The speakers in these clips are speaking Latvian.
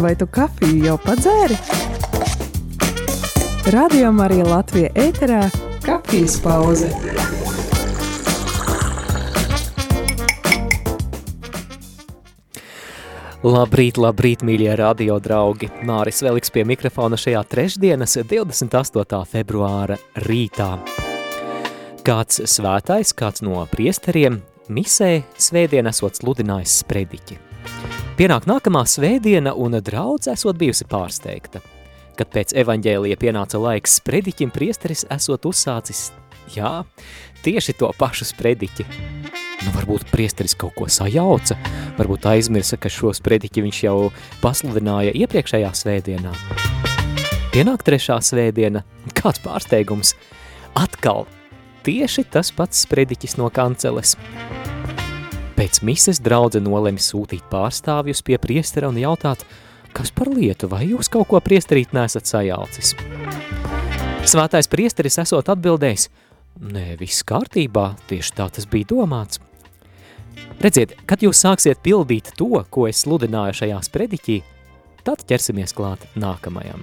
Vai tu kafiju jau padzēri? Radio Marija Latvija ēterā – kafijas pauze. Labrīt, labrīt, mīļie radio draugi! Māris Veliks pie mikrofona šajā trešdienas 28. februāra rītā. Kāds svētais, kāds no priesteriem misē svētdien esot sludinājis sprediķi. Pienāk nākamā svētdiena un draudz esot bijusi pārsteigta. Kad pēc evaņģēlija pienāca laiks sprediķim, priesteris esot uzsācis, jā, tieši to pašu sprediķi. Nu, varbūt priesteris kaut ko sajauca, varbūt aizmirsa, ka šo sprediķi viņš jau pasludināja iepriekšējā svētdienā. Pienāk trešā svētdiena, kāds pārsteigums, atkal tieši tas pats sprediķis no kanceles. Pēc mises draudze nolemi sūtīt pārstāvjus pie priestera un jautāt, kas par lietu, vai jūs kaut ko priesterīt nesat sajaucis? Svētais priesteris esot atbildējis, nē, viss kārtībā, tieši tā tas bija domāts. Redziet, kad jūs sāksiet pildīt to, ko es sludināju šajā sprediķī, tad ķersimies klāt nākamajam.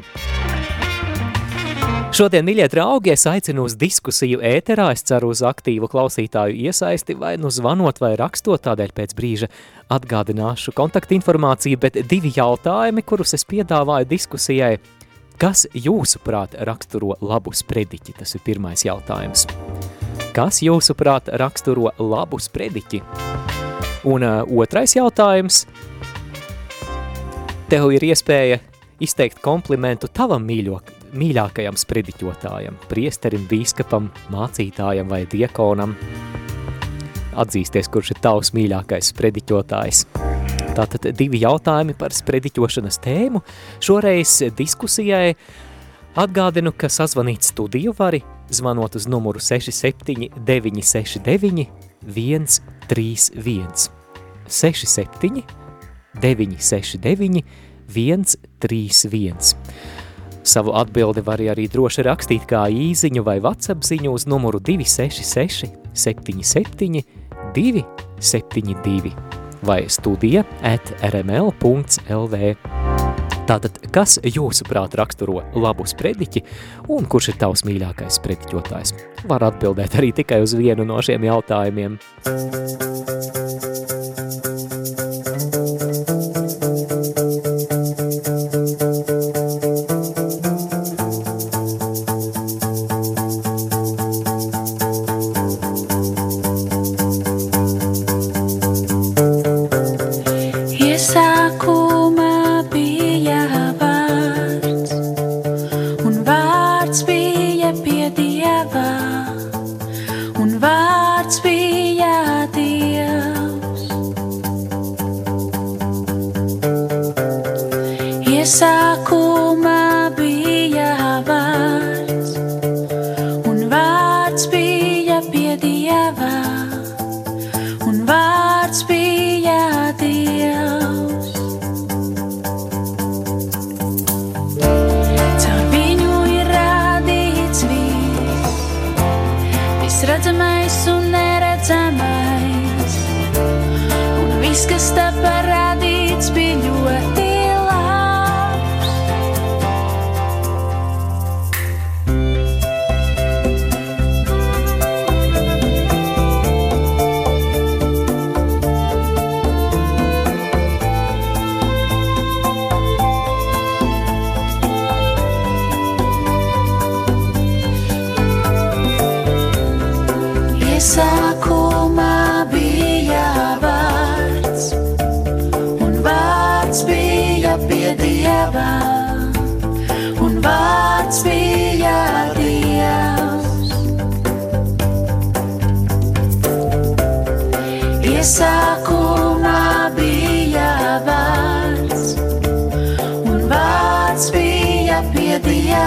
Šodien, mīļie draugi, es aicinu uz diskusiju ēterā, es ceru uz aktīvu klausītāju iesaisti, vai nu zvanot vai rakstot, tādēļ pēc brīža atgādināšu kontaktinformāciju, bet divi jautājumi, kurus es piedāvāju diskusijai. Kas jūsuprāt raksturo labu sprediķi? Tas ir pirmais jautājums. Kas jūsuprāt raksturo labu sprediķi? Un uh, otrais jautājums. Tev ir iespēja izteikt komplimentu tavam mīļok, mīļākajam sprediķotājam, priesterim, bīskapam, mācītājam vai diekonam. Atzīsties, kurš ir tavs mīļākais sprediķotājs. Tātad divi jautājumi par sprediķošanas tēmu. Šoreiz diskusijai atgādinu, ka sazvanīt studiju vari, zvanot uz numuru 67 969 131. 67 969 131. Savu atbildi var arī droši rakstīt kā īziņu vai WhatsApp ziņu uz numuru 266 77 272 vai studija at rml.lv. Tātad, kas jūsuprāt raksturo labu sprediķi un kurš ir tavs mīļākais sprediķotājs? Var atbildēt arī tikai uz vienu no šiem jautājumiem. viss,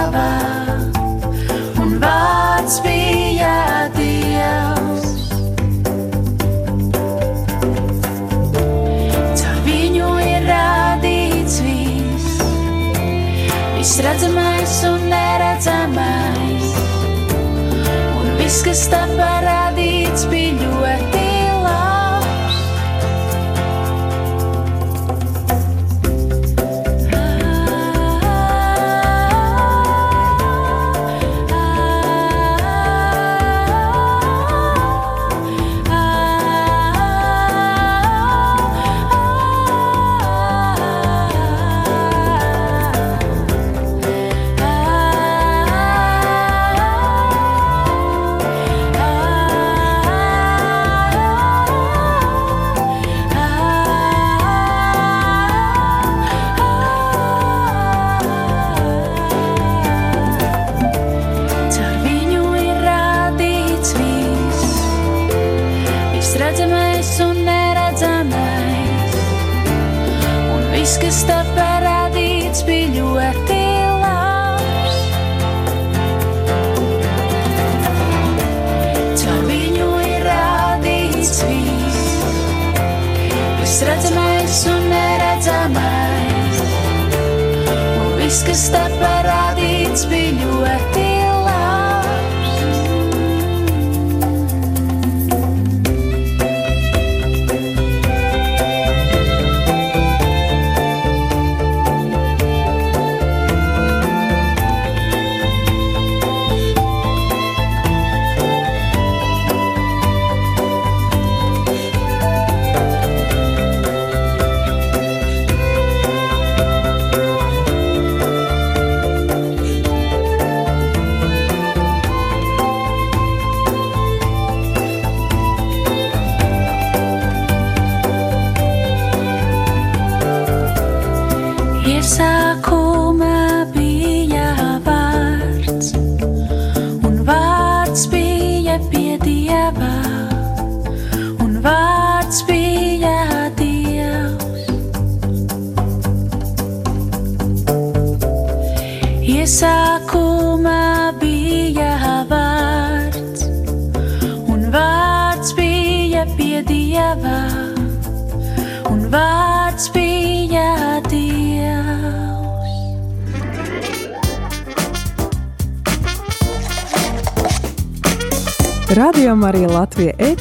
tava, un vārds bija Dievs. Caur viņu ir radīts viss, viss redzamais un neredzamais, un viss, kas tā parāda.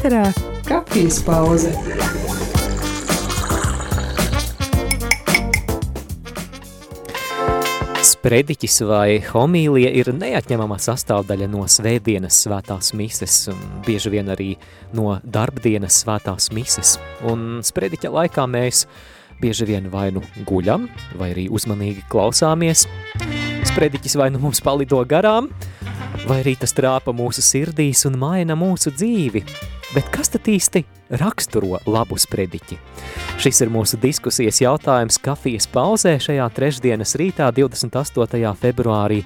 Ēterā - kafijas pauze. Sprediķis vai homīlija ir neatņemama sastāvdaļa no svētdienas svētās mises, bieži vien arī no darbdienas svētās mises. Un sprediķa laikā mēs bieži vien vai nu guļam, vai arī uzmanīgi klausāmies. Sprediķis vai nu mums palido garām, vai arī tas trāpa mūsu sirdīs un maina mūsu dzīvi. Bet kas tad īsti raksturo labu sprediķi? Šis ir mūsu diskusijas jautājums kafijas pauzē šajā trešdienas rītā 28. februārī.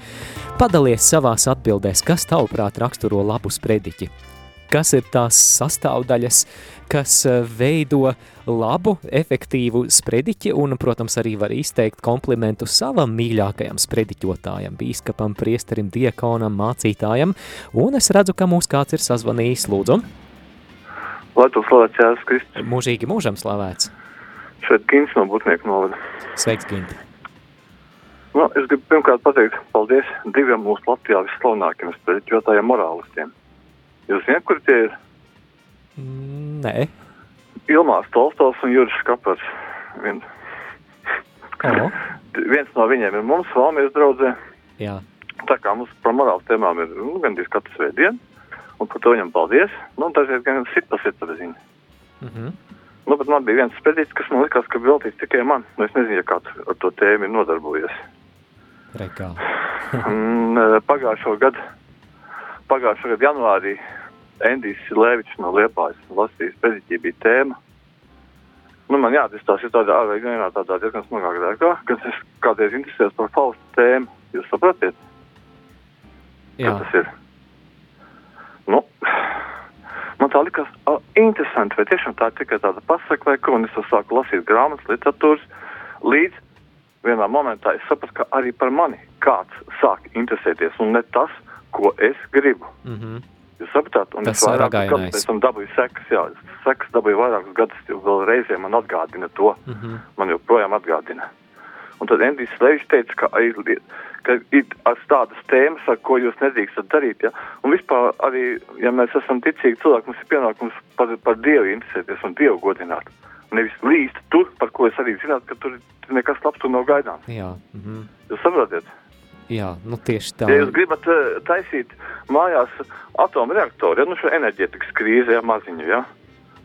Padalies savās atbildēs, kas tavuprāt raksturo labu sprediķi kas ir tās sastāvdaļas, kas eh, veido labu, efektīvu sprediķi un, protams, arī var izteikt komplimentu savam mīļākajam sprediķotājam, bīskapam, priesterim, diekonam, mācītājam, un es redzu, ka mūs kāds ir sazvanījis, lūdzu. Tu slavēts Jēzus Kristus. Mūžīgi mūžam slavēts. Šeit Gins no Butnieku novada. Sveiks, Ginti. Nu, es gribu pirmkārt pateikt paldies diviem mūsu Latvijā visslavenākiem sprediķotājiem morālistiem – Jūs zināt, kur tie ir? Nē. Ilmārs Tolstovs un Juris Kapars. Vien. Oh. Viens no viņiem ir mums, Valmijas draudzē. Jā. Tā kā mums par morāls tēmām ir nu, gandrīz katru svētdienu, un par to viņam paldies. Nu, dažreiz gan sit pa sit ziņu. Mm -hmm. Nu, bet man bija viens spēdīts, kas man likās, ka veltīts tikai man. Nu, es nezinu, ja kāds ar to tēmu ir nodarbojies. Rekā. Pagājušo gadu pagājušā gada janvārī Endijs Lēvičs no Liepājas lasījis preziķī bija tēma. Nu, man jāatdistās ir tādā ārvēja tādā diezgan smagā grēkā, kas es kādreiz interesējos par Faustu tēmu. Jūs sapratiet? Jā. Kā tas ir? Nu, man tā likās a, interesanti, vai tiešām tā ir tikai tāda pasaka vai ko, un es sāku lasīt grāmatas, literatūras, līdz vienā momentā es sapratu, ka arī par mani kāds sāk interesēties, un ne tas, ko es gribu. Mm -hmm. Jūs saprotat, un Tas es vairāk gadus pēc tam dabūju sekas, jā, sekas dabūju vairākus gadus, jo vēl reizē man atgādina to, mm -hmm. man joprojām atgādina. Un tad Endijs Levišs teica, ka ir, ka ir tādas tēmas, ar ko jūs nedrīkstat darīt, ja? un vispār arī, ja mēs esam ticīgi cilvēki, mums ir pienākums par, par Dievu interesēties un Dievu godināt. Nevis līst tur, par ko es arī zinātu, ka tur nekas labs tur nav gaidāms. Jā. -hmm. Jūs saprotiet? Jā, nu tieši tā. Ja jūs gribat uh, taisīt mājās atomreaktoru, ja nu šo enerģētikas krīzi, ja maziņu, ja,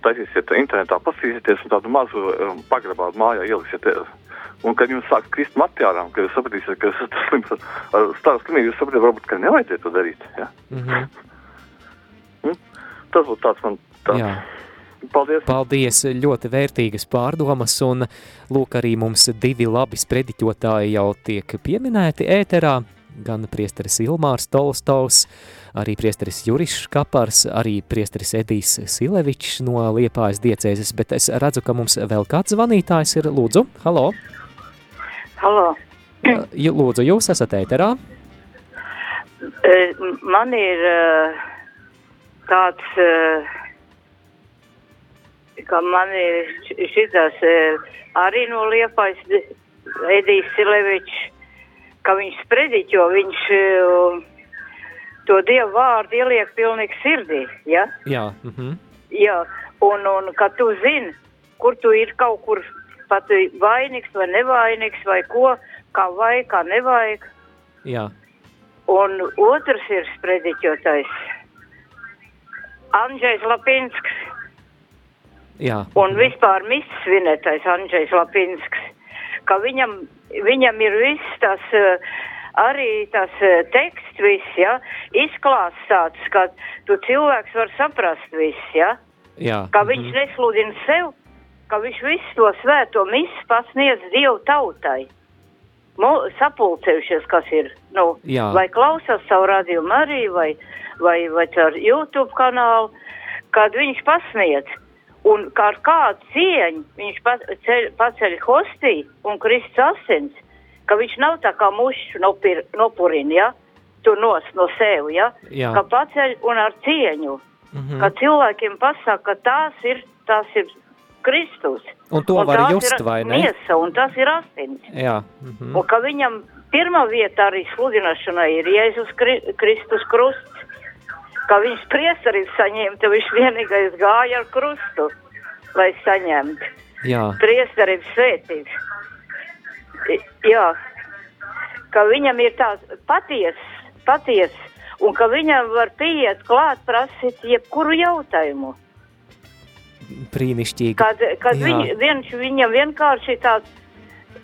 taisīsiet internetā, paskatīsieties un tādu mazu um, pagrabā mājā ieliksiet. Un, kad jums sāk krist materiālām, kad jūs sapratīsiet, ka esat slims ar stāstu slimību, jūs sapratīsiet, varbūt, ka nevajadzētu to darīt. Ja? Mm -hmm. mm? Tas būtu tāds man tāds. Jā. Paldies! Paldies! Ļoti vērtīgas pārdomas, un lūk, arī mums divi labi sprediķotāji jau tiek pieminēti ēterā. Gan priesteris Ilmārs Tolstovs, arī priesteris Juris Kapars, arī priesteris Edijs Silevičs no Liepājas diecēzes, bet es redzu, ka mums vēl kāds zvanītājs ir. Lūdzu, halo! Halo. Jū- Lūdzu, jūs esat ēterā? E, Man ir e, tāds, e, ka man ir š- šitas e, arī no Liepais Edijs Silevičs, ka viņš sprediķo, viņš to Dievu vārdu ieliek pilnīgi sirdī, ja? Jā. Mhm. Jā, un, un ka tu zini, kur tu ir kaut kur pat vainīgs vai nevainīgs vai ko, kā vajag, kā nevajag. Jā. Un otrs ir sprediķotais. Andrzejs Lapinsks Jā. un vispār miss svinētais Andrzejs Lapinsks, ka viņam, viņam ir viss tas, eh, arī tas eh, teksts viss, ja, izklāstāts, ka tu cilvēks var saprast viss, ja, Jā. ka viņš mhm. nesludina sev, ka viņš visu to svēto misu pasniedz Dievu tautai. Mo, sapulcējušies, kas ir, nu, Jā. vai klausās savu radījumu arī, vai, vai, vai caur YouTube kanālu, kad viņš pasniedz. Un kā ar kādu cieņu viņš pa- ceļ- paceļ hostī un Kristus asins, ka viņš nav tā kā mušs nopir, nopurina, ja? Tu nos no sevi, ja? Jā. Ka paceļ un ar cieņu. Mhm. Ka cilvēkiem pasaka, ka tās ir, tās ir Kristus. Un to var tās just, vai ne? Miesa, un tas ir asins. Jā. Mhm. Un ka viņam pirmā vieta arī sludināšanai ir Jēzus Kri Kristus krusts. Ka viņš priestarību saņēma, viņš vienīgais gāja ar krustu, lai saņemtu Jā. priestarības svētības. I- Jā, ka viņam ir tāds paties, paties, un ka viņam var pieiet klāt prasīt jebkuru jautājumu. Brīnišķīgi. Kad, kad Jā. viņ, viņš, viņam vienkārši tāds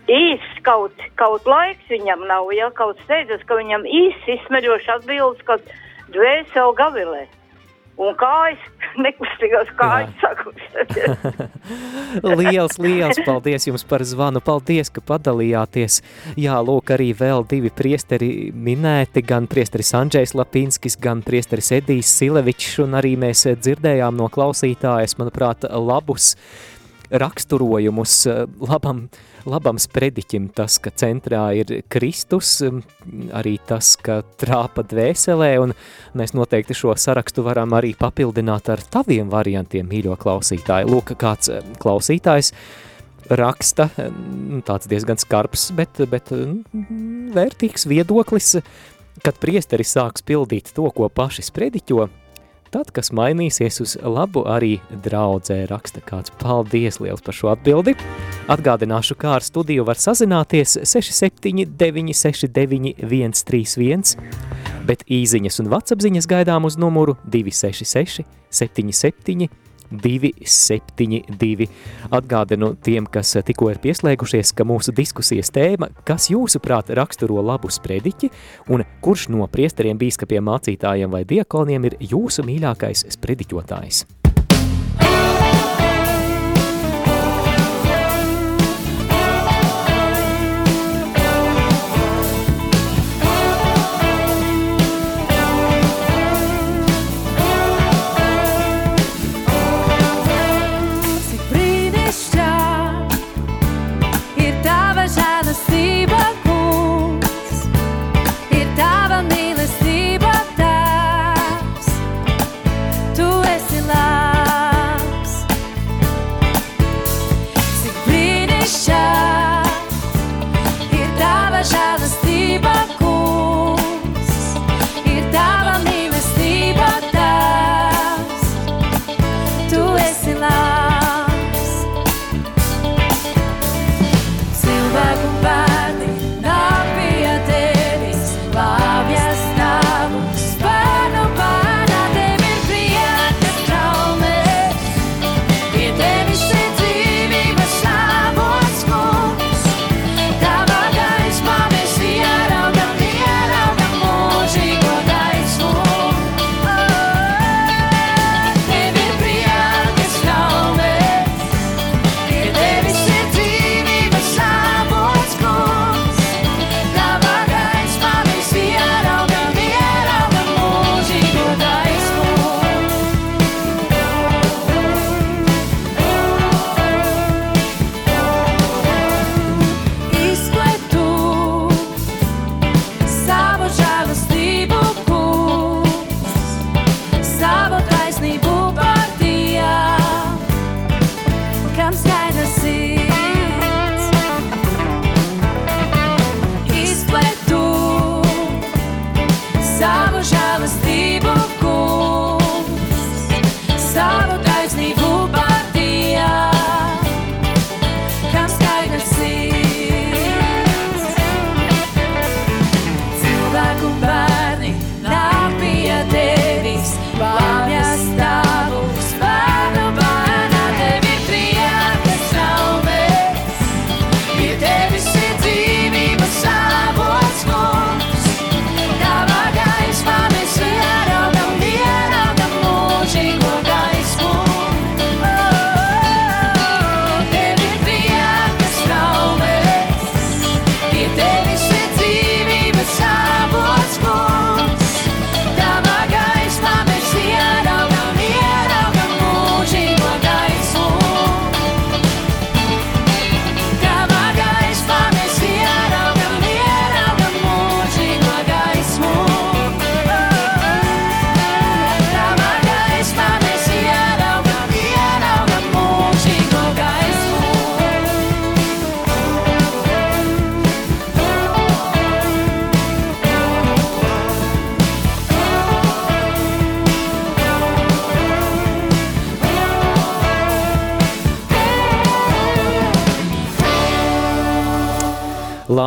īsts kaut, kaut laiks viņam nav, ja kaut steidzas, ka viņam īsts izsmeļoši atbildes, kad dvēseli gavilē. Un kājas, nekustīgās kājas sakustas. liels, liels paldies jums par zvanu. Paldies, ka padalījāties. Jā, lūk, arī vēl divi priesteri minēti, gan priesteris Andrzejs Lapinskis, gan priesteris Edijs Silevičs, un arī mēs dzirdējām no klausītājas, manuprāt, labus raksturojumus eh, labam, labam sprediķim, tas, ka centrā ir Kristus, m, arī tas, ka trāpa dvēselē, un mēs noteikti šo sarakstu varam arī papildināt ar taviem variantiem, mīļo klausītāji. Lūk, kāds eh, klausītājs raksta, eh, nu, tāds diezgan skarbs, bet, bet vērtīgs viedoklis, kad priesteris sāks pildīt to, ko paši sprediķo, tad, kas mainīsies uz labu arī draudzē, raksta kāds. Paldies liels par šo atbildi. Atgādināšu, kā ar studiju var sazināties 679 69 131, bet īziņas un vatsapziņas gaidām uz numuru 266 77 272. Atgādinu tiem, kas tikko ir pieslēgušies, ka mūsu diskusijas tēma, kas jūsuprāt raksturo labu sprediķi un kurš no priesteriem, bīskapiem, mācītājiem vai diakoniem ir jūsu mīļākais sprediķotājs.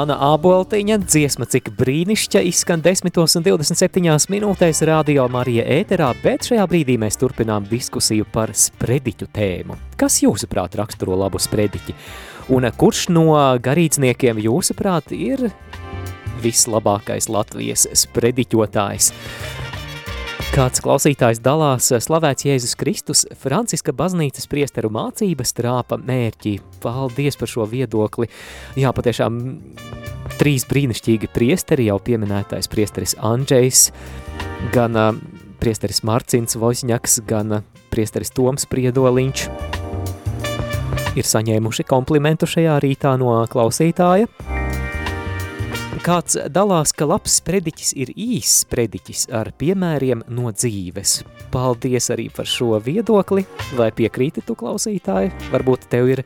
Lāna Āboltiņa, dziesma cik brīnišķa, izskan 10 un 27 minūtēs radio Marija ēterā, bet šajā brīdī mēs turpinām diskusiju par sprediķu tēmu. Kas jūsuprāt raksturo labu sprediķi? Un kurš no garīdzniekiem jūsuprāt ir vislabākais Latvijas sprediķotājs? Kāds klausītājs dalās slavēts Jēzus Kristus, Franciska baznīcas priesteru mācības trāpa mērķi. Paldies par šo viedokli. Jā, patiešām trīs brīnišķīgi priesteri, jau pieminētais priesteris Andžejs, gan uh, priesteris Marcins Vozņaks, gan uh, priesteris Toms Priedoliņš ir saņēmuši komplimentu šajā rītā no klausītāja. Kāds dalās, ka labs sprediķis ir īss sprediķis ar piemēriem no dzīves. Paldies arī par šo viedokli, vai piekrīti tu klausītāji? Varbūt tev ir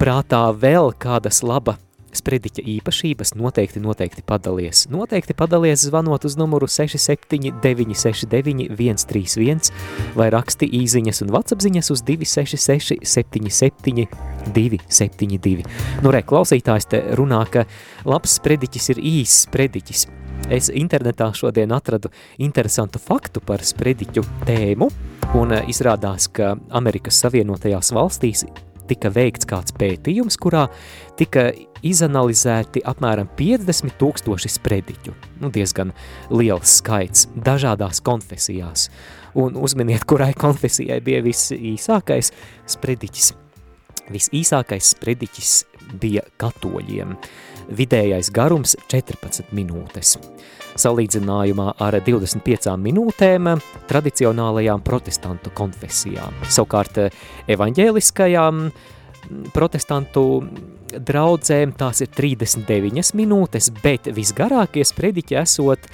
prātā vēl kādas laba sprediķa īpašības noteikti, noteikti padalies. Noteikti padalies zvanot uz numuru 67969 131 vai raksti īziņas un vatsapziņas uz 266 77 272. Nu re, klausītājs te runā, ka labs sprediķis ir īss sprediķis. Es internetā šodien atradu interesantu faktu par sprediķu tēmu, un eh, izrādās, ka Amerikas Savienotajās valstīs tika veikts kāds pētījums, kurā tika izanalizēti apmēram 50 tūkstoši sprediķu. Nu, diezgan liels skaits dažādās konfesijās. Un uzminiet, kurai konfesijai bija visīsākais sprediķis. Visīsākais sprediķis bija katoļiem. Vidējais garums 14 minūtes salīdzinājumā ar 25 minūtēm tradicionālajām protestantu konfesijām. Savukārt evaņģēliskajām protestantu draudzēm tās ir 39 minūtes, bet visgarākie sprediķi esot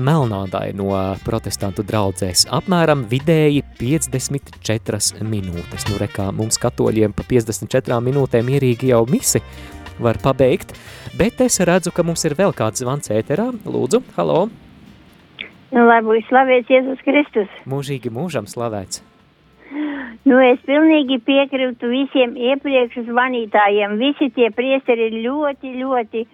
melnādai no protestantu draudzēs apmēram vidēji 54 minūtes. Nu, rekā mums katoļiem pa 54 minūtēm mierīgi jau misi var pabeigt, bet es redzu, ka mums ir vēl kāds zvans ēterā. Lūdzu, halo! Nu, lai būtu slavēts Jēzus Kristus. Mūžīgi mūžam slavēts. Nu, es pilnīgi piekrītu visiem iepriekš zvanītājiem. Visi tie priesteri ir ļoti, ļoti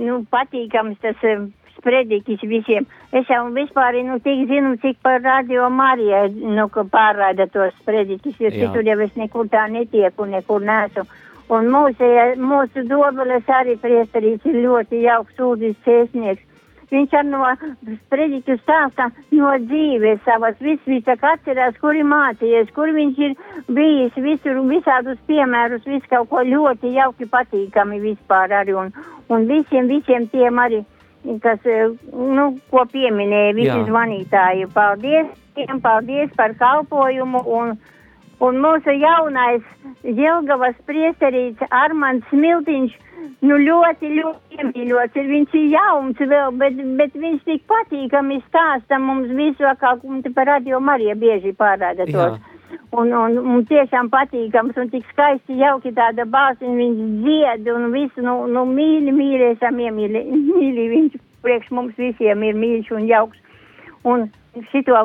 nu, patīkams tas um, spredikis visiem. Es jau vispār, nu, tik zinu, cik par radio Marija, nu, pārraida tos spredikis, jo citur jau es nekur tā netieku, nekur nesu. Un mūsu, mūsu dobeles arī priesterīs ir ļoti jauks ūdens cēsnieks. Viņš ar no sprediķu stāsta no dzīves savas, viss viņš tā atcerās, kur ir mācījies, kur viņš ir bijis, visur, visādus piemērus, visu kaut ko ļoti jauki patīkami vispār arī. Un, un visiem, visiem tiem arī, kas, eh, nu, ko pieminēja visi Jā. zvanītāji. Paldies, tiem, paldies par kalpojumu un, un mūsu jaunais Jelgavas priesterīts Armands Smiltiņš, nu ļoti, ļoti iemīļots ir. Viņš ir jauns vēl, bet, bet viņš tik patīkami stāsta mums visu, kā par radio Marija bieži pārāda tos. Un, un, un tiešām patīkams un tik skaisti jauki tāda balsiņa, viņš dzied un visu, nu, nu mīļi, mīļi esam iemīļi, mīļi, viņš priekš mums visiem ir mīļš un jauks. Un šito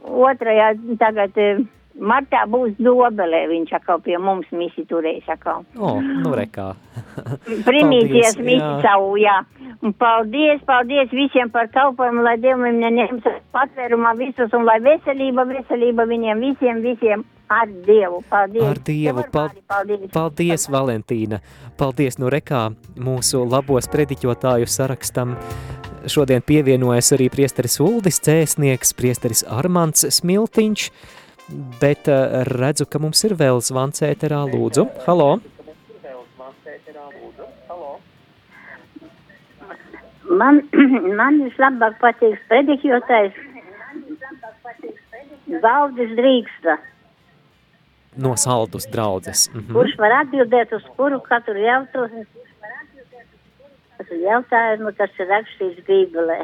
otrajā tagad eh, martā būs dobelē, viņš atkal pie mums misi turēs atkal. O, nu rekā. Primīties jā. savu, jā. Un paldies, paldies visiem par kalpojumu, lai Dievam neņems patvērumā visus un lai veselība, veselība viņiem visiem, visiem ar Dievu. Paldies. Ar Dievu, pal- paldies. Paldies, Valentīna! Paldies, nu rekā mūsu labos prediķotāju sarakstam. Šodien pievienojas arī priesteris Uldis Cēsnieks, priesteris Armants Smiltiņš, bet eh, redzu, ka mums ir vēl zvans ēterā, lūdzu. Halo! Man, man vislabāk patīk predikjotājs Valdis Drīksta, No saldus draudzes. Mhm. kurš var atbildēt uz kuru katru jautājumu, jautājumu, kas ir rakstīts Bībelē.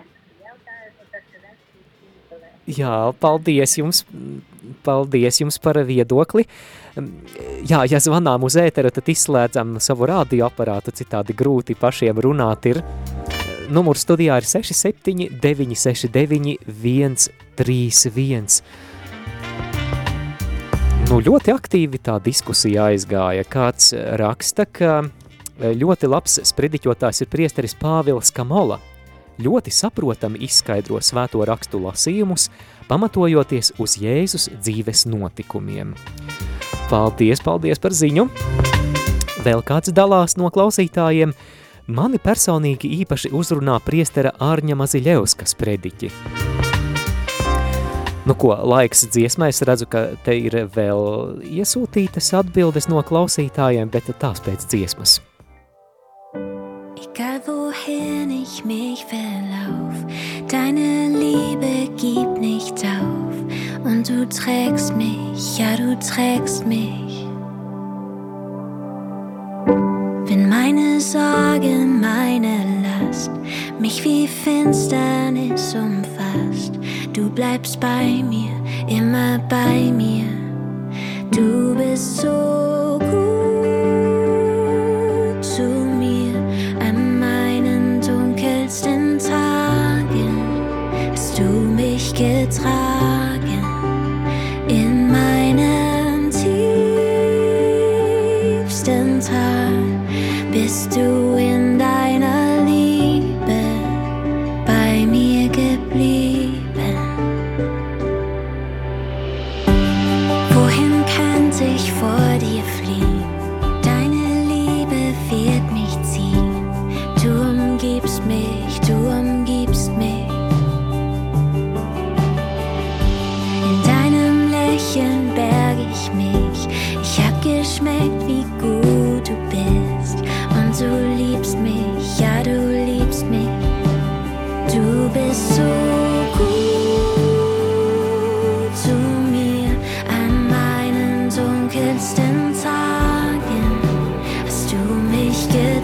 Jā, paldies jums, paldies jums par viedokli. Jā, ja zvanām uz ēteru, tad izslēdzam savu radioaparātu, citādi grūti pašiem runāt ir. Numurs studijā ir 67 969 131. Nu, ļoti aktīvi tā diskusija aizgāja. Kāds raksta, ka Ļoti labs sprediķotājs ir priesteris Pāvils Kamola. Ļoti saprotami izskaidro svēto rakstu lasījumus, pamatojoties uz Jēzus dzīves notikumiem. Paldies, paldies par ziņu! Vēl kāds dalās no klausītājiem. Mani personīgi īpaši uzrunā priestera Ārņa Maziļevskas prediķi. Nu ko, laiks dziesmai, es redzu, ka te ir vēl iesūtītas atbildes no klausītājiem, bet tās pēc dziesmas. Ich mich verlauf, deine Liebe gibt nicht auf. Und du trägst mich, ja du trägst mich. Wenn meine Sorge, meine Last mich wie Finsternis umfasst, du bleibst bei mir, immer bei mir. Du bist so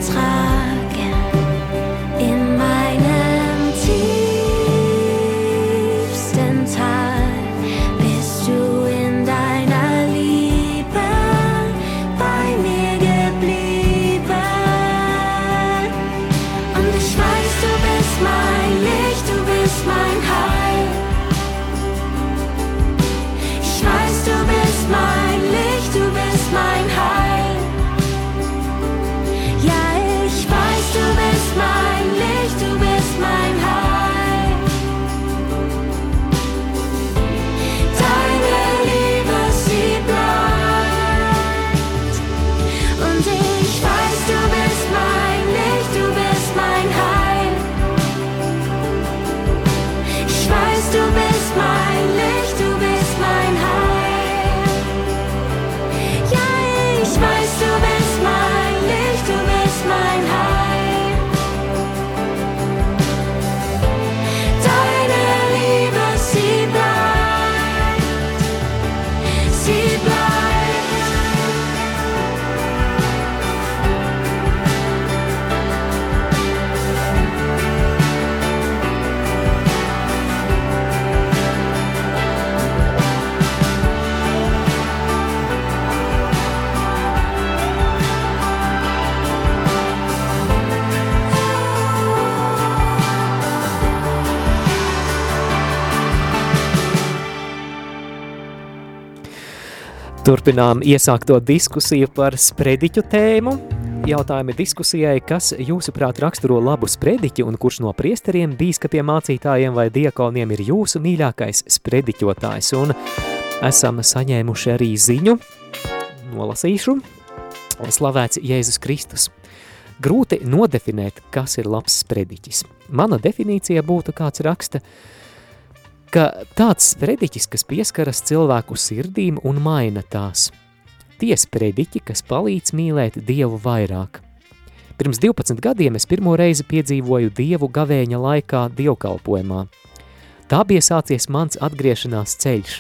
it's high. Turpinām iesākto diskusiju par sprediķu tēmu. Jautājumi diskusijai, kas jūsuprāt raksturo labu sprediķi un kurš no priesteriem, bīskapiem, mācītājiem vai diakoniem ir jūsu mīļākais sprediķotājs. Un esam saņēmuši arī ziņu, nolasīšu, slavēts Jēzus Kristus. Grūti nodefinēt, kas ir labs sprediķis. Mana definīcija būtu kāds raksta, ka tāds sprediķis, kas pieskaras cilvēku sirdīm un maina tās. Tie sprediķi, kas palīdz mīlēt Dievu vairāk. Pirms 12 gadiem es pirmo reizi piedzīvoju Dievu gavēņa laikā dievkalpojumā. Tā bija sācies mans atgriešanās ceļš.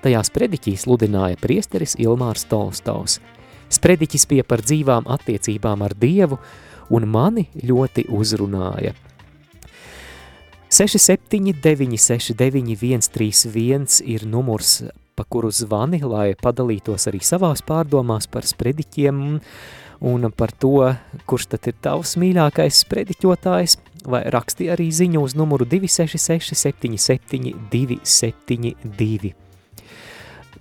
Tajā sprediķī sludināja priesteris Ilmārs Tolstovs. Sprediķis bija par dzīvām attiecībām ar Dievu un mani ļoti uzrunāja. 679 131 ir numurs, pa kuru zvani, lai padalītos arī savās pārdomās par sprediķiem un par to, kurš tad ir tavs mīļākais sprediķotājs, vai raksti arī ziņu uz numuru 266 77 272.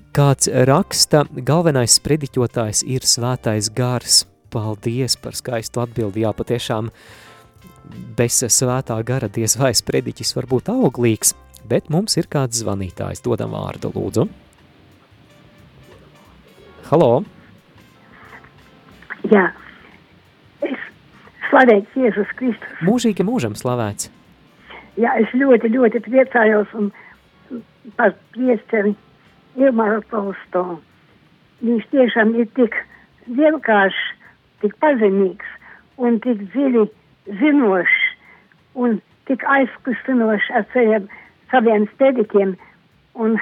Kāds raksta, galvenais sprediķotājs ir svētais gars. Paldies par skaistu atbildi. Jā, patiešām bez svētā gara diez vai sprediķis var būt auglīgs, bet mums ir kāds zvanītājs. Dodam vārdu, lūdzu. Halo! Jā, es slavēts Jēzus Kristus. Mūžīgi mūžam slavēts. Jā, es ļoti, ļoti priecājos un par priesteri Ilmaru Tolsto. Viņš tiešām ir tik vienkāršs, tik pazemīgs un tik dziļi zinošs un tik aizkustinošs ar saviem, saviem stedikiem un,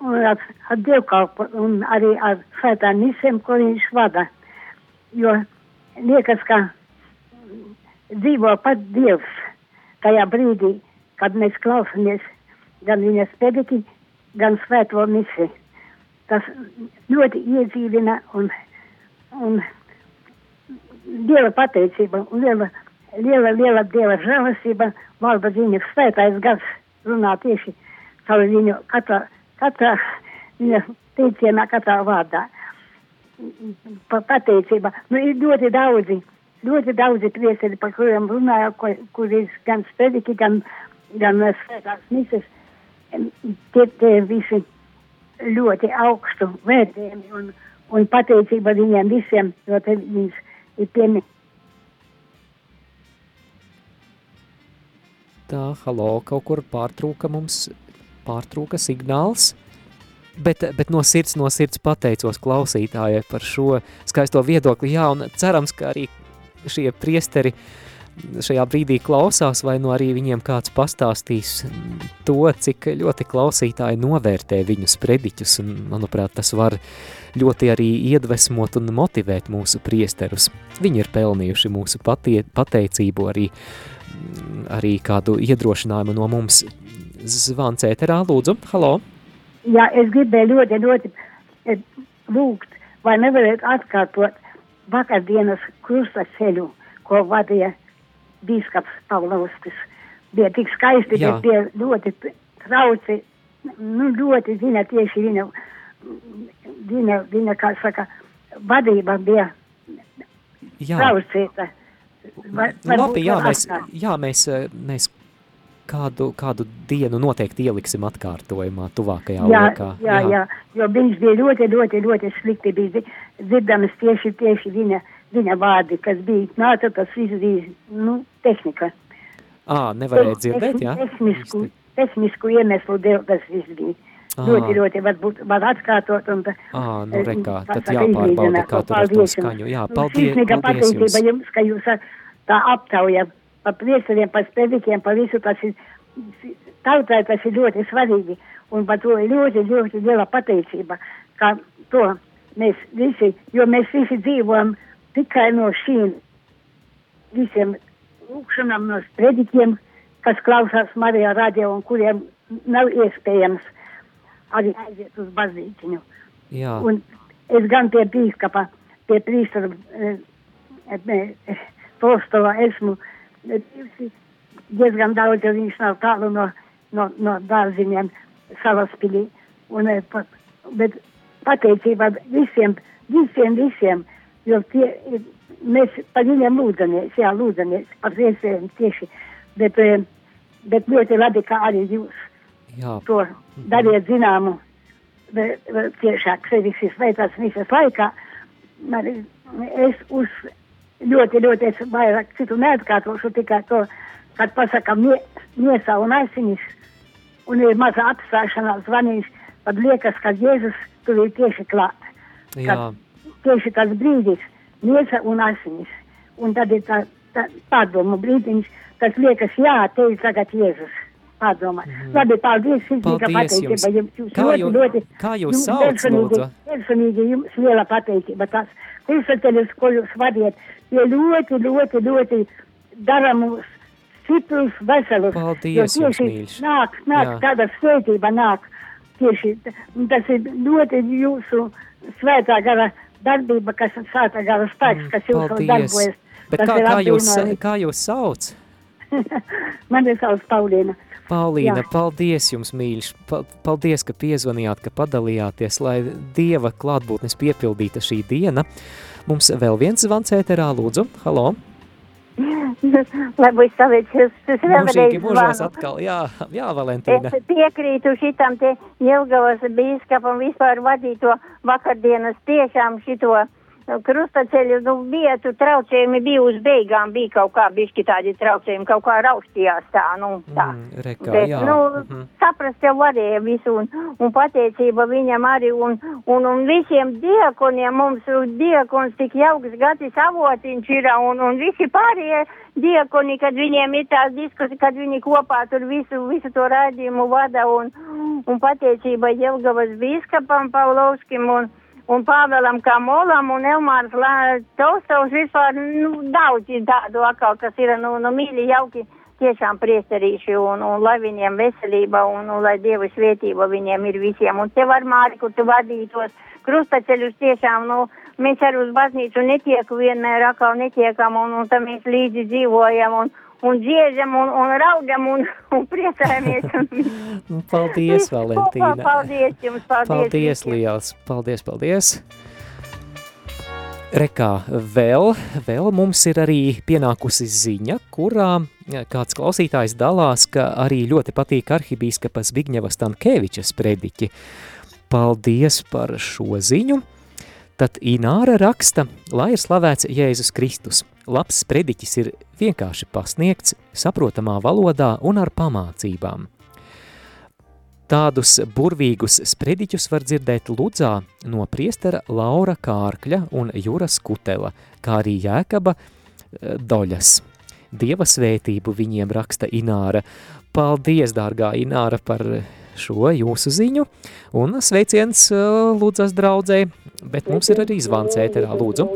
un ar, ar dievkalpu un arī ar svētām misēm, ko viņš vada. Jo liekas, ka dzīvo pat Dievs tajā brīdī, kad mēs klausamies gan viņa spēdiki, gan svēto misi. Tas ļoti iedzīvina un, un Dieva pateicība un liela, liela, liela Dieva žēlastība valda viņa svētais gars runā tieši caur viņu katrā, katrā viņa teicienā, katrā vārdā. Pa, pateicība. Nu, ir ļoti daudzi, ļoti daudzi priesteri, par kuriem runāja, kur, kur ir gan spēdiki, gan, gan svētās mises tie, tie visi ļoti augstu vērtējumi un, un pateicība viņiem visiem, jo te viņas ir piemi. Tā, halo, kaut kur pārtrūka mums, pārtrūka signāls, bet, bet no sirds, no sirds pateicos klausītājai par šo skaisto viedokli, jā, un cerams, ka arī šie priesteri šajā brīdī klausās, vai nu arī viņiem kāds pastāstīs to, cik ļoti klausītāji novērtē viņu sprediķus, un, manuprāt, tas var ļoti arī iedvesmot un motivēt mūsu priesterus. Viņi ir pelnījuši mūsu patie, pateicību, arī, arī kādu iedrošinājumu no mums. Zvans ēterā, lūdzu, halo! Jā, es gribēju ļoti, ļoti eh, lūgt, vai nevarētu atkārtot vakardienas krusta ceļu, ko vadīja bīskaps Pavlovskis. Bija tik skaisti, bet bija ļoti trauci, nu ļoti zina tieši viņa, viņa, viņa kā saka, vadība bija Jā, traucīta. Var, labi, jā, mēs, jā, mēs, eh, mēs kādu, kādu dienu noteikti ieliksim atkārtojumā tuvākajā Jā, laikā. jā, jā, jo viņš bija ļoti, ļoti, ļoti slikti bija dzi- dzirdamas tieši, tieši viņa, viņa vārdi, kas bija nāca, tas viss bija, nu, tehnika. Ā, nevarēja dzirdēt, jā? Tehnisku, tehnisku iemeslu dēļ tas viss bija. Ā. Ļoti, ļoti varbūt var atkārtot un. Ā, nu rekā, tad jāpārbauda, kā tur ar to Paldies skaņu. Jā, paldies, paldies pateicība jums. jums, ka jūs ar- tā aptauja par priesteriem, par spēdikiem, par visu tas ir, tautai tas ir ļoti svarīgi. Un par to ļoti, ļoti liela pateicība, ka to mēs visi, jo mēs visi dzīvojam tikai no šīm visiem lūkšanām, no sprediķiem, kas klausās Marijā radio un kuriem nav iespējams arī aiziet uz baznīciņu. Jā, Un es gan pie bīskapa, pie prīstara e, e, e, Tolstova esmu bijusi diezgan daudz, jo viņš nav tālu no, no, no dārziņiem salaspilī. Un, e, pa, bet pateicība visiem, visiem, visiem, jo tie, mēs par viņiem lūdzamies, jā, lūdzamies par viesiem tieši, bet, bet ļoti labi, ka arī jūs jā, to dariet zināmu ciešāk sevis svētās misas laikā. Man, es uz ļoti, ļoti es vairāk citu neatkārtošu tikai to, kad pasakam mie, miesā un asinis un ir maza apstāšanās zvaniņš, tad liekas, ka Jēzus tur ir tieši klāt. jā, Tieši tas brīdis, miesa un asinis. Un tad ir tā, tā pārdomu brīdiņš, tas liekas, jā, te ir tagad Jēzus. Pārdomā. Mm. Labi, paldies, jums. pateicība. Jums, jums Kā ļoti, jū- ļoti, kā jūs sauc, lūdzu? Personīgi jums liela pateicība. Tas kursateļus, ko jūs vadiet, ir ļoti, ļoti, ļoti dara mūs stiprus, veselus. Paldies jums, mīļš. Nāk, nāk Jā. tāda svētība nāk. Tieši tas ir ļoti jūsu svētā gara darbība, kas ir svētā gara spēks, kas jūsu paldies. darbojas. Bet kā, kā, jūs, kā jūs sauc? Man ir savs Paulīna. Paulīna, Jā. paldies jums, mīļš. Pa- Paldies, ka piezvanījāt, ka padalījāties, lai Dieva klātbūtnes piepildīta šī diena. Mums vēl viens zvans ēterā, lūdzu, halo. Lai būs savēcies, es Mūžīgi vēlreiz zvanu. atkal, jā, jā, Valentīna. Es piekrītu šitam te Jelgavas bīskapam vispār vadīto vakardienas tiešām šito nu, krustaceļu, nu, vietu traucējumi bija uz beigām, bija kaut kā bišķi tādi traucējumi, kaut kā raustījās tā, nu, tā. Mm, rekā, Bet, jā. nu, mhm. saprast jau varēja visu, un, un pateicība viņam arī, un, un, un visiem diekoniem mums diekons tik jauks gatis avotiņš ir, un, un visi pārējie diekoni, kad viņiem ir tās diskusijas, kad viņi kopā tur visu, visu to rādījumu vada, un, un pateicība Jelgavas bīskapam Pavlovskim, un, un Pāvēlam Kamolam, un Elmārs Taustovs vispār, nu, daudz ir tādu atkal, kas ir, nu, nu, mīļi, jauki, tiešām priesterīši, un, un lai viņiem veselība, un, un lai Dieva svētība viņiem ir visiem, un tev ar Māri, kur tu vadītos krustaceļus tiešām, nu, mēs arī uz baznīcu netieku vienmēr atkal netiekam, un, un tam mēs līdzi dzīvojam, un, un dziežam, un, un raudam, un, un priecājamies. Un, Paldies, Valentīna. Paldies jums, paldies. Paldies visiem. liels, paldies, paldies. Rekā, vēl, vēl mums ir arī pienākusi ziņa, kurā kāds klausītājs dalās, ka arī ļoti patīk arhibīskapas Vigņevas Tankēvičas prediķi. Paldies par šo ziņu. Tad Ināra raksta, lai ir slavēts Jēzus Kristus. Labs prediķis ir vienkārši pasniegts, saprotamā valodā un ar pamācībām. Tādus burvīgus sprediķus var dzirdēt Ludzā no priestera Laura Kārkļa un Juras Kutela, kā arī Jēkaba eh, Doļas. Dieva svētību viņiem raksta Ināra. Paldies, dārgā Ināra, par šo jūsu ziņu, un sveiciens eh, Ludzas draudzē, bet mums ir arī zvans ēterā, lūdzu.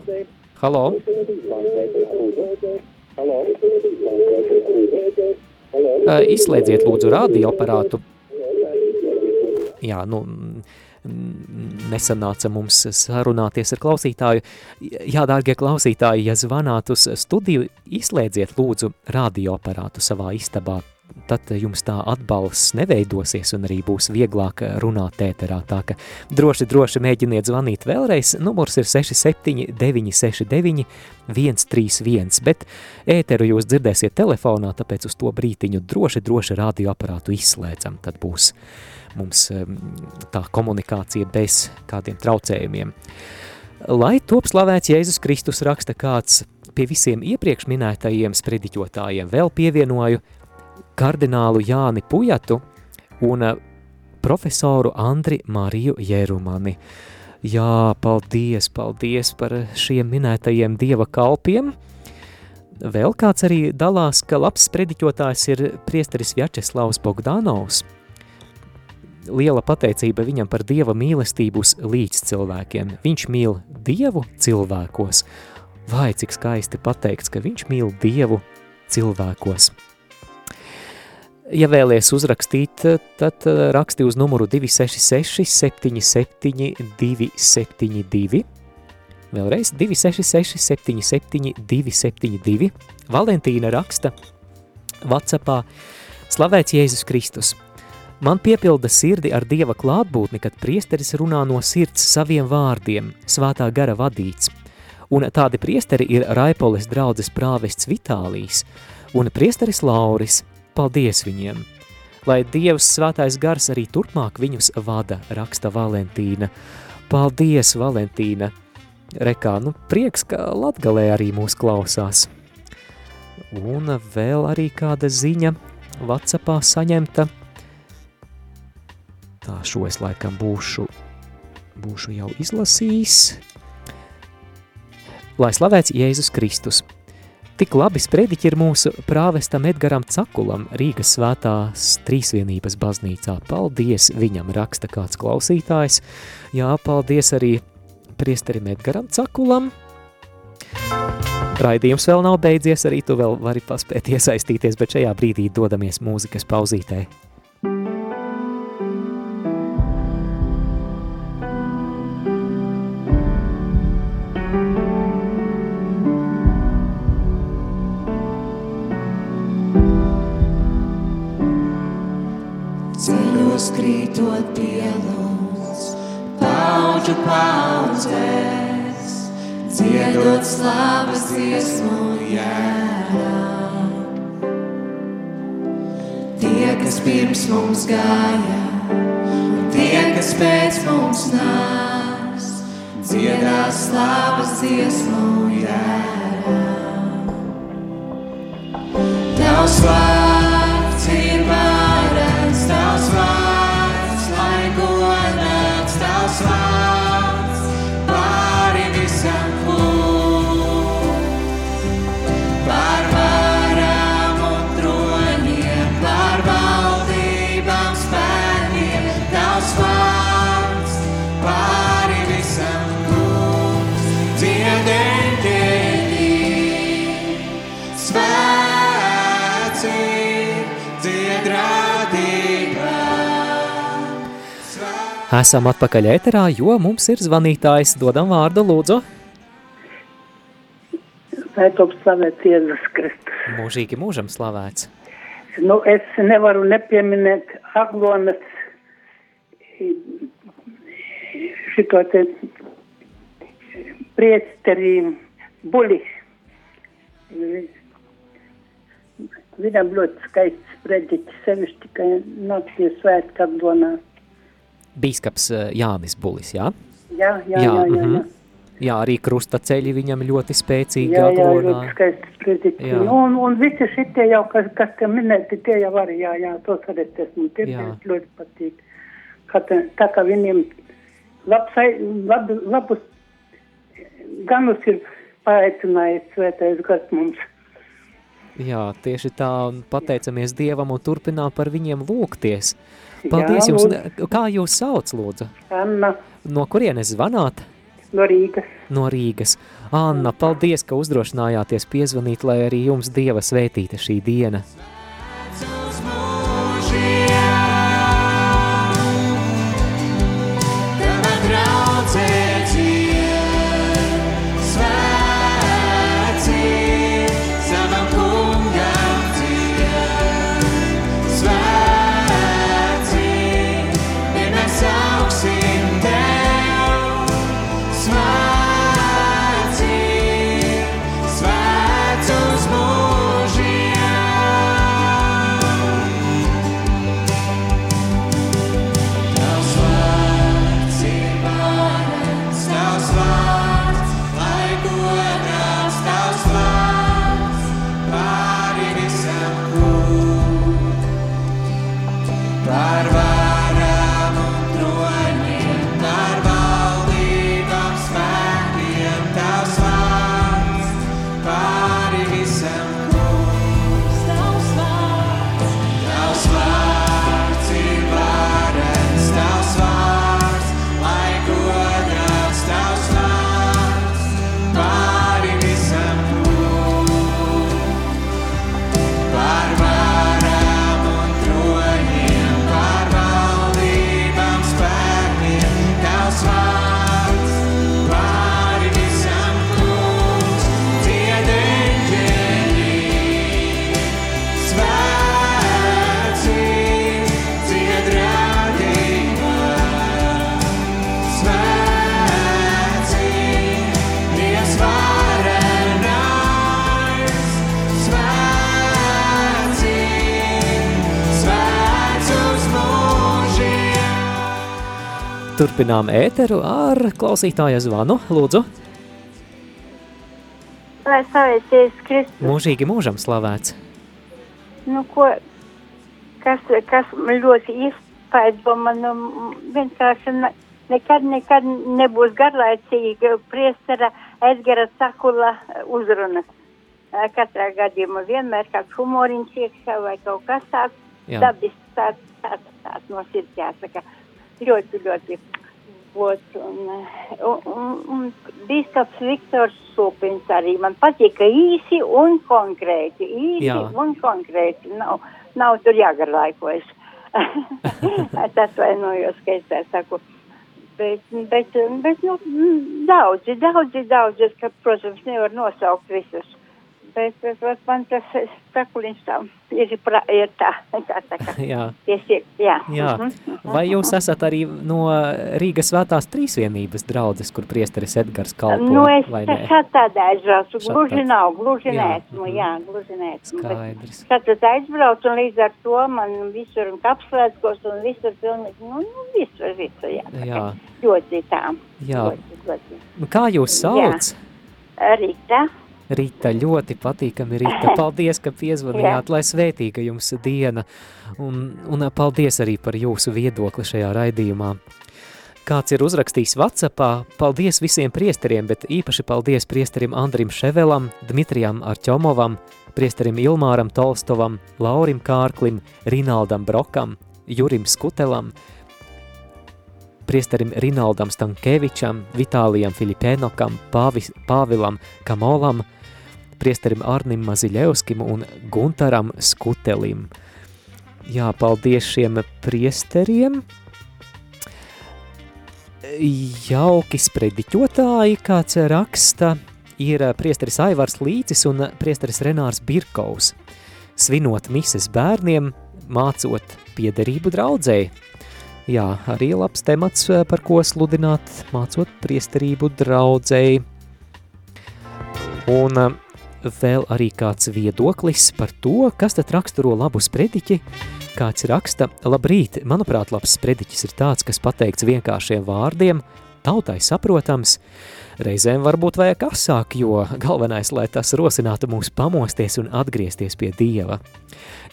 Halo! Eh, Izslēdziet lūdzu radioaparātu. Jā, nu, nesanāca mums sarunāties ar klausītāju. Jā, dārgie klausītāji, ja zvanāt uz studiju, izslēdziet lūdzu radioaparātu savā istabā. Tad jums tā atbalsts neveidosies un arī būs vieglāk runāt ēterā. Tā ka droši, droši mēģiniet zvanīt vēlreiz. Numurs ir 67 969 131, bet ēteru jūs dzirdēsiet telefonā, tāpēc uz to brītiņu droši, droši radioaparātu izslēdzam. Tad būs mums em, tā komunikācija bez kādiem traucējumiem. Lai top slavēts Jēzus Kristus raksta kāds pie visiem iepriekš minētajiem sprediķotājiem, vēl pievienoju kardinālu Jāni Pujatu un eh, profesoru Andri Mariju Jērumani. Jā, paldies, paldies par šiem minētajiem dieva kalpiem. Vēl kāds arī dalās, ka labs sprediķotājs ir priesteris Vjačeslavs Bogdanovs. Liela pateicība viņam par dieva mīlestību uz līdz cilvēkiem. Viņš mīl dievu cilvēkos. Vai cik skaisti pateikts, ka viņš mīl dievu cilvēkos. Ja vēlies uzrakstīt, tad eh, raksti uz numuru 266 77 272. Vēlreiz 266 77 272. Valentīna raksta Whatsappā Slavēts Jēzus Kristus! Man piepilda sirdi ar Dieva klātbūtni, kad priesteris runā no sirds saviem vārdiem, svētā gara vadīts. Un tādi priesteri ir Raipoles draudzes prāvests Vitālijas un priesteris Lauris. Paldies viņiem! Lai Dievs svētais gars arī turpmāk viņus vada, raksta Valentīna. Paldies, Valentīna! Rekā, nu prieks, ka Latgalē arī mūs klausās. Un vēl arī kāda ziņa Whatsappā saņemta. Tā šo es laikam būšu, būšu jau izlasījis. Lai slavēts Jēzus Kristus! Tik labi sprediķi ir mūsu prāvestam Edgaram Cakulam Rīgas svētās trīsvienības baznīcā. Paldies viņam, raksta kāds klausītājs. Jā, paldies arī priesterim Edgaram Cakulam. Raidījums vēl nav beidzies, arī tu vēl vari paspēt iesaistīties, bet šajā brīdī dodamies mūzikas pauzītē. Ceļos paudzēs, dziedot slavas dziesmu jērā. Tie, kas pirms mums gāja, un tie, kas pēc mums nāks, dziedās slavas dziesmu jērā. Tavs vārds Esam atpakaļ ēterā, jo mums ir zvanītājs. Dodam vārdu, lūdzu. Lai top slavēts Jēzus Kristus. Mūžīgi mūžam slavēts. Nu, es nevaru nepieminēt Aglonas šito te priesteri buļi. Viņam ļoti skaists prediķis, sevišķi tikai naktie svētki Aglonā. Bīskaps eh, Jānis Bulis, jā? Jā, jā, jā, jā. jā. mhm. jā arī krusta ceļi viņam ļoti spēcīgi Jā, jā, aglonā. ļoti skaists prediķis. Jā. Un, un visi šitie jau, kas, kas te minēti, tie jau arī, jā, jā, tos arī es esmu Jā. dzirdējis, ļoti patīk. Te, tā kā viņiem labs, ai- lab, labus ganus ir paaicinājis svētais gars mums. Jā, tieši tā, un pateicamies Dievam un turpinām par viņiem lūgties. Paldies Jā, jums. lūdzu. Kā jūs sauc, lūdzu? Anna No kurienes zvanāt? no Rīgas. No Rīgas. Anna, paldies, ka uzdrošinājāties piezvanīt, lai arī jums Dieva svētīta šī diena. Turpinām ēteru ar klausītāja zvanu. Lūdzu, Lai slavēties Kristus. mūžīgi mūžam slavēts. Nu, ko, kas, kas man ļoti izpaido, man nu, vienkārši ne, nekad, nekad nebūs garlaicīga priestera Edgara Sakula uzrunas. Katrā gadījumā vienmēr kāds humoriņš iekšā vai kaut kas tāds dabisks, tāds, tāds, tāds no sirds jāsaka. Ļoti, ļoti. Ot, un, un, un, bīskaps Viktors Supins arī man patika īsi un konkrēti. Īsi Jā. un konkrēti. Nav, nav tur jāgarlaikojas. Tas vainojos, ka es tā saku. Bet, bet, bet nu, daudzi, daudzi, daudzi, es, ka, protams, nevar nosaukt visus. Man tas sakuliņš tā ir, pra, ir tā, tā, tā kā. Jā. Tiesiek, jā. Jā. Mhm. Vai jūs esat arī no Rīgas svētās trīsvienības draudzes, kur priesteris Edgars kalpo, Nu, es vai tā ne? šādā aizbraucu, gluži nav, gluži Jā, nesmu, mhm. jā, gluži nesmu. bet Skaidrs. Šādā aizbraucu un līdz ar to man visur un kapslēdzkos un visur pilnīgi, nu, nu visur, visur, jā. Jā. Ļoti tā. Jā. Ļoti, ļoti. Nu, Kā jūs sauc? Rīta. Rīta, ļoti patīkami Rīta. Paldies, ka piezvanījāt, lai svētīga jums diena. Un, un paldies arī par jūsu viedokli šajā raidījumā. Kāds ir uzrakstījis Whatsappā, paldies visiem priesteriem, bet īpaši paldies priesterim Andrim Ševelam, Dmitrijam Arķomovam, priesterim Ilmāram Tolstovam, Laurim Kārklim, Rinaldam Brokam, Jurim Skutelam, priesterim Rinaldam Stankevičam, Vitālijam Filipēnokam, Pāvis, Pāvilam Kamolam, priesterim Arnim Maziļevskim un Guntaram Skutelim. Jā, paldies šiem priesteriem. Jauki sprediķotāji, kāds raksta, ir priesteris Aivars Līcis un priesteris Renārs Birkaus. Svinot mises bērniem, mācot piederību draudzēji. Jā, arī labs temats, par ko sludināt, mācot priesterību draudzēji. Un eh, vēl arī kāds viedoklis par to, kas tad raksturo labu sprediķi. Kāds raksta, labrīt, manuprāt, labs sprediķis ir tāds, kas pateikts vienkāršiem vārdiem, tautai saprotams, reizēm varbūt vajag asāk, jo galvenais, lai tas rosinātu mūs pamosties un atgriezties pie Dieva.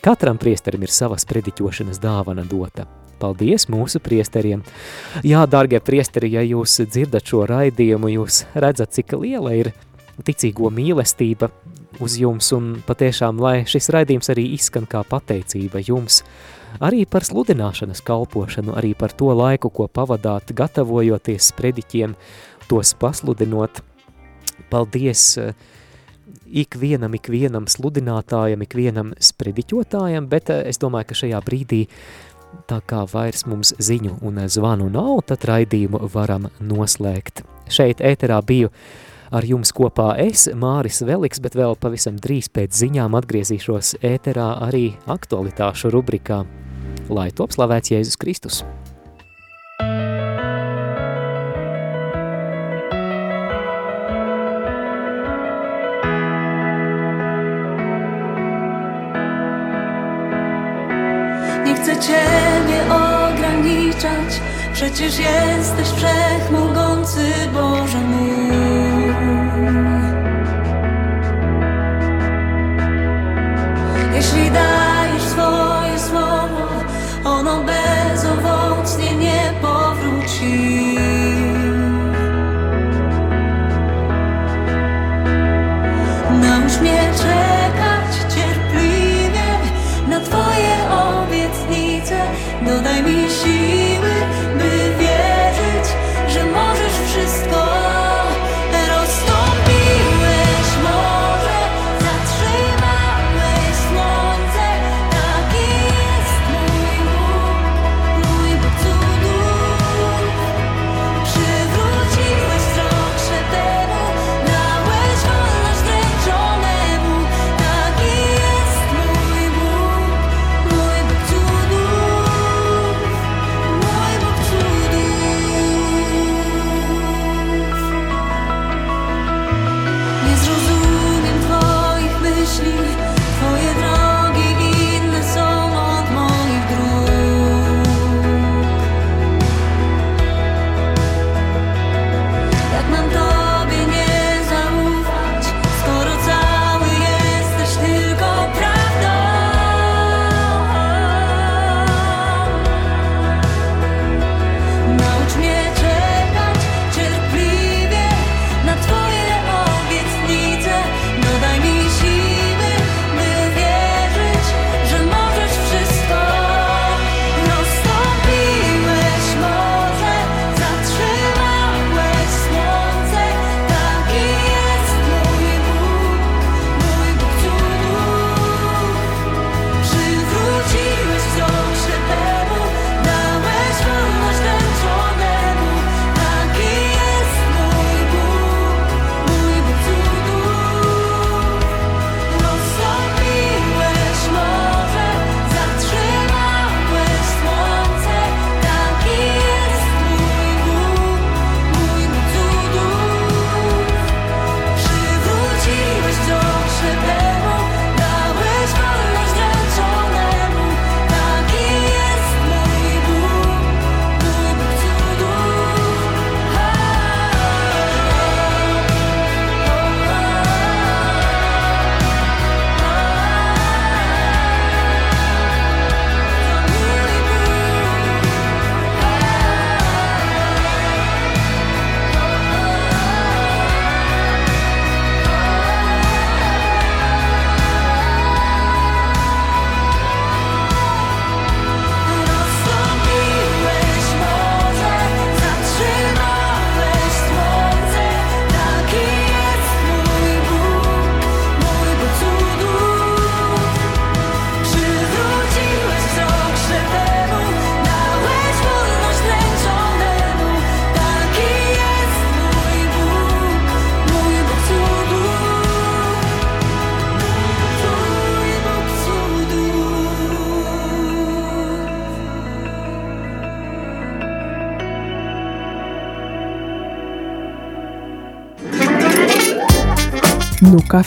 Katram priesterim ir sava sprediķošanas dāvana dota. Paldies mūsu priesteriem! Jā, dārgie priesteri, ja jūs dzirdat šo raidījumu, jūs redzat, cik liela ir ticīgo mīlestība uz jums un patiešām, lai šis raidījums arī izskan kā pateicība jums, arī par sludināšanas kalpošanu, arī par to laiku, ko pavadāt, gatavojoties sprediķiem, tos pasludinot. Paldies eh, ikvienam, ikvienam sludinātājam, ikvienam sprediķotājam, bet eh, es domāju, ka šajā brīdī tā kā vairs mums ziņu un zvanu nav, tad raidījumu varam noslēgt. Šeit ēterā biju ar jums kopā es, Māris Veliks, bet vēl pavisam drīz pēc ziņām atgriezīšos ēterā arī aktualitāšu rubrikā. Lai top slavēts Jēzus Kristus! Nie chcę Ciebie ograniczać, przecież jesteś wszechmogący Boże mój. wish died.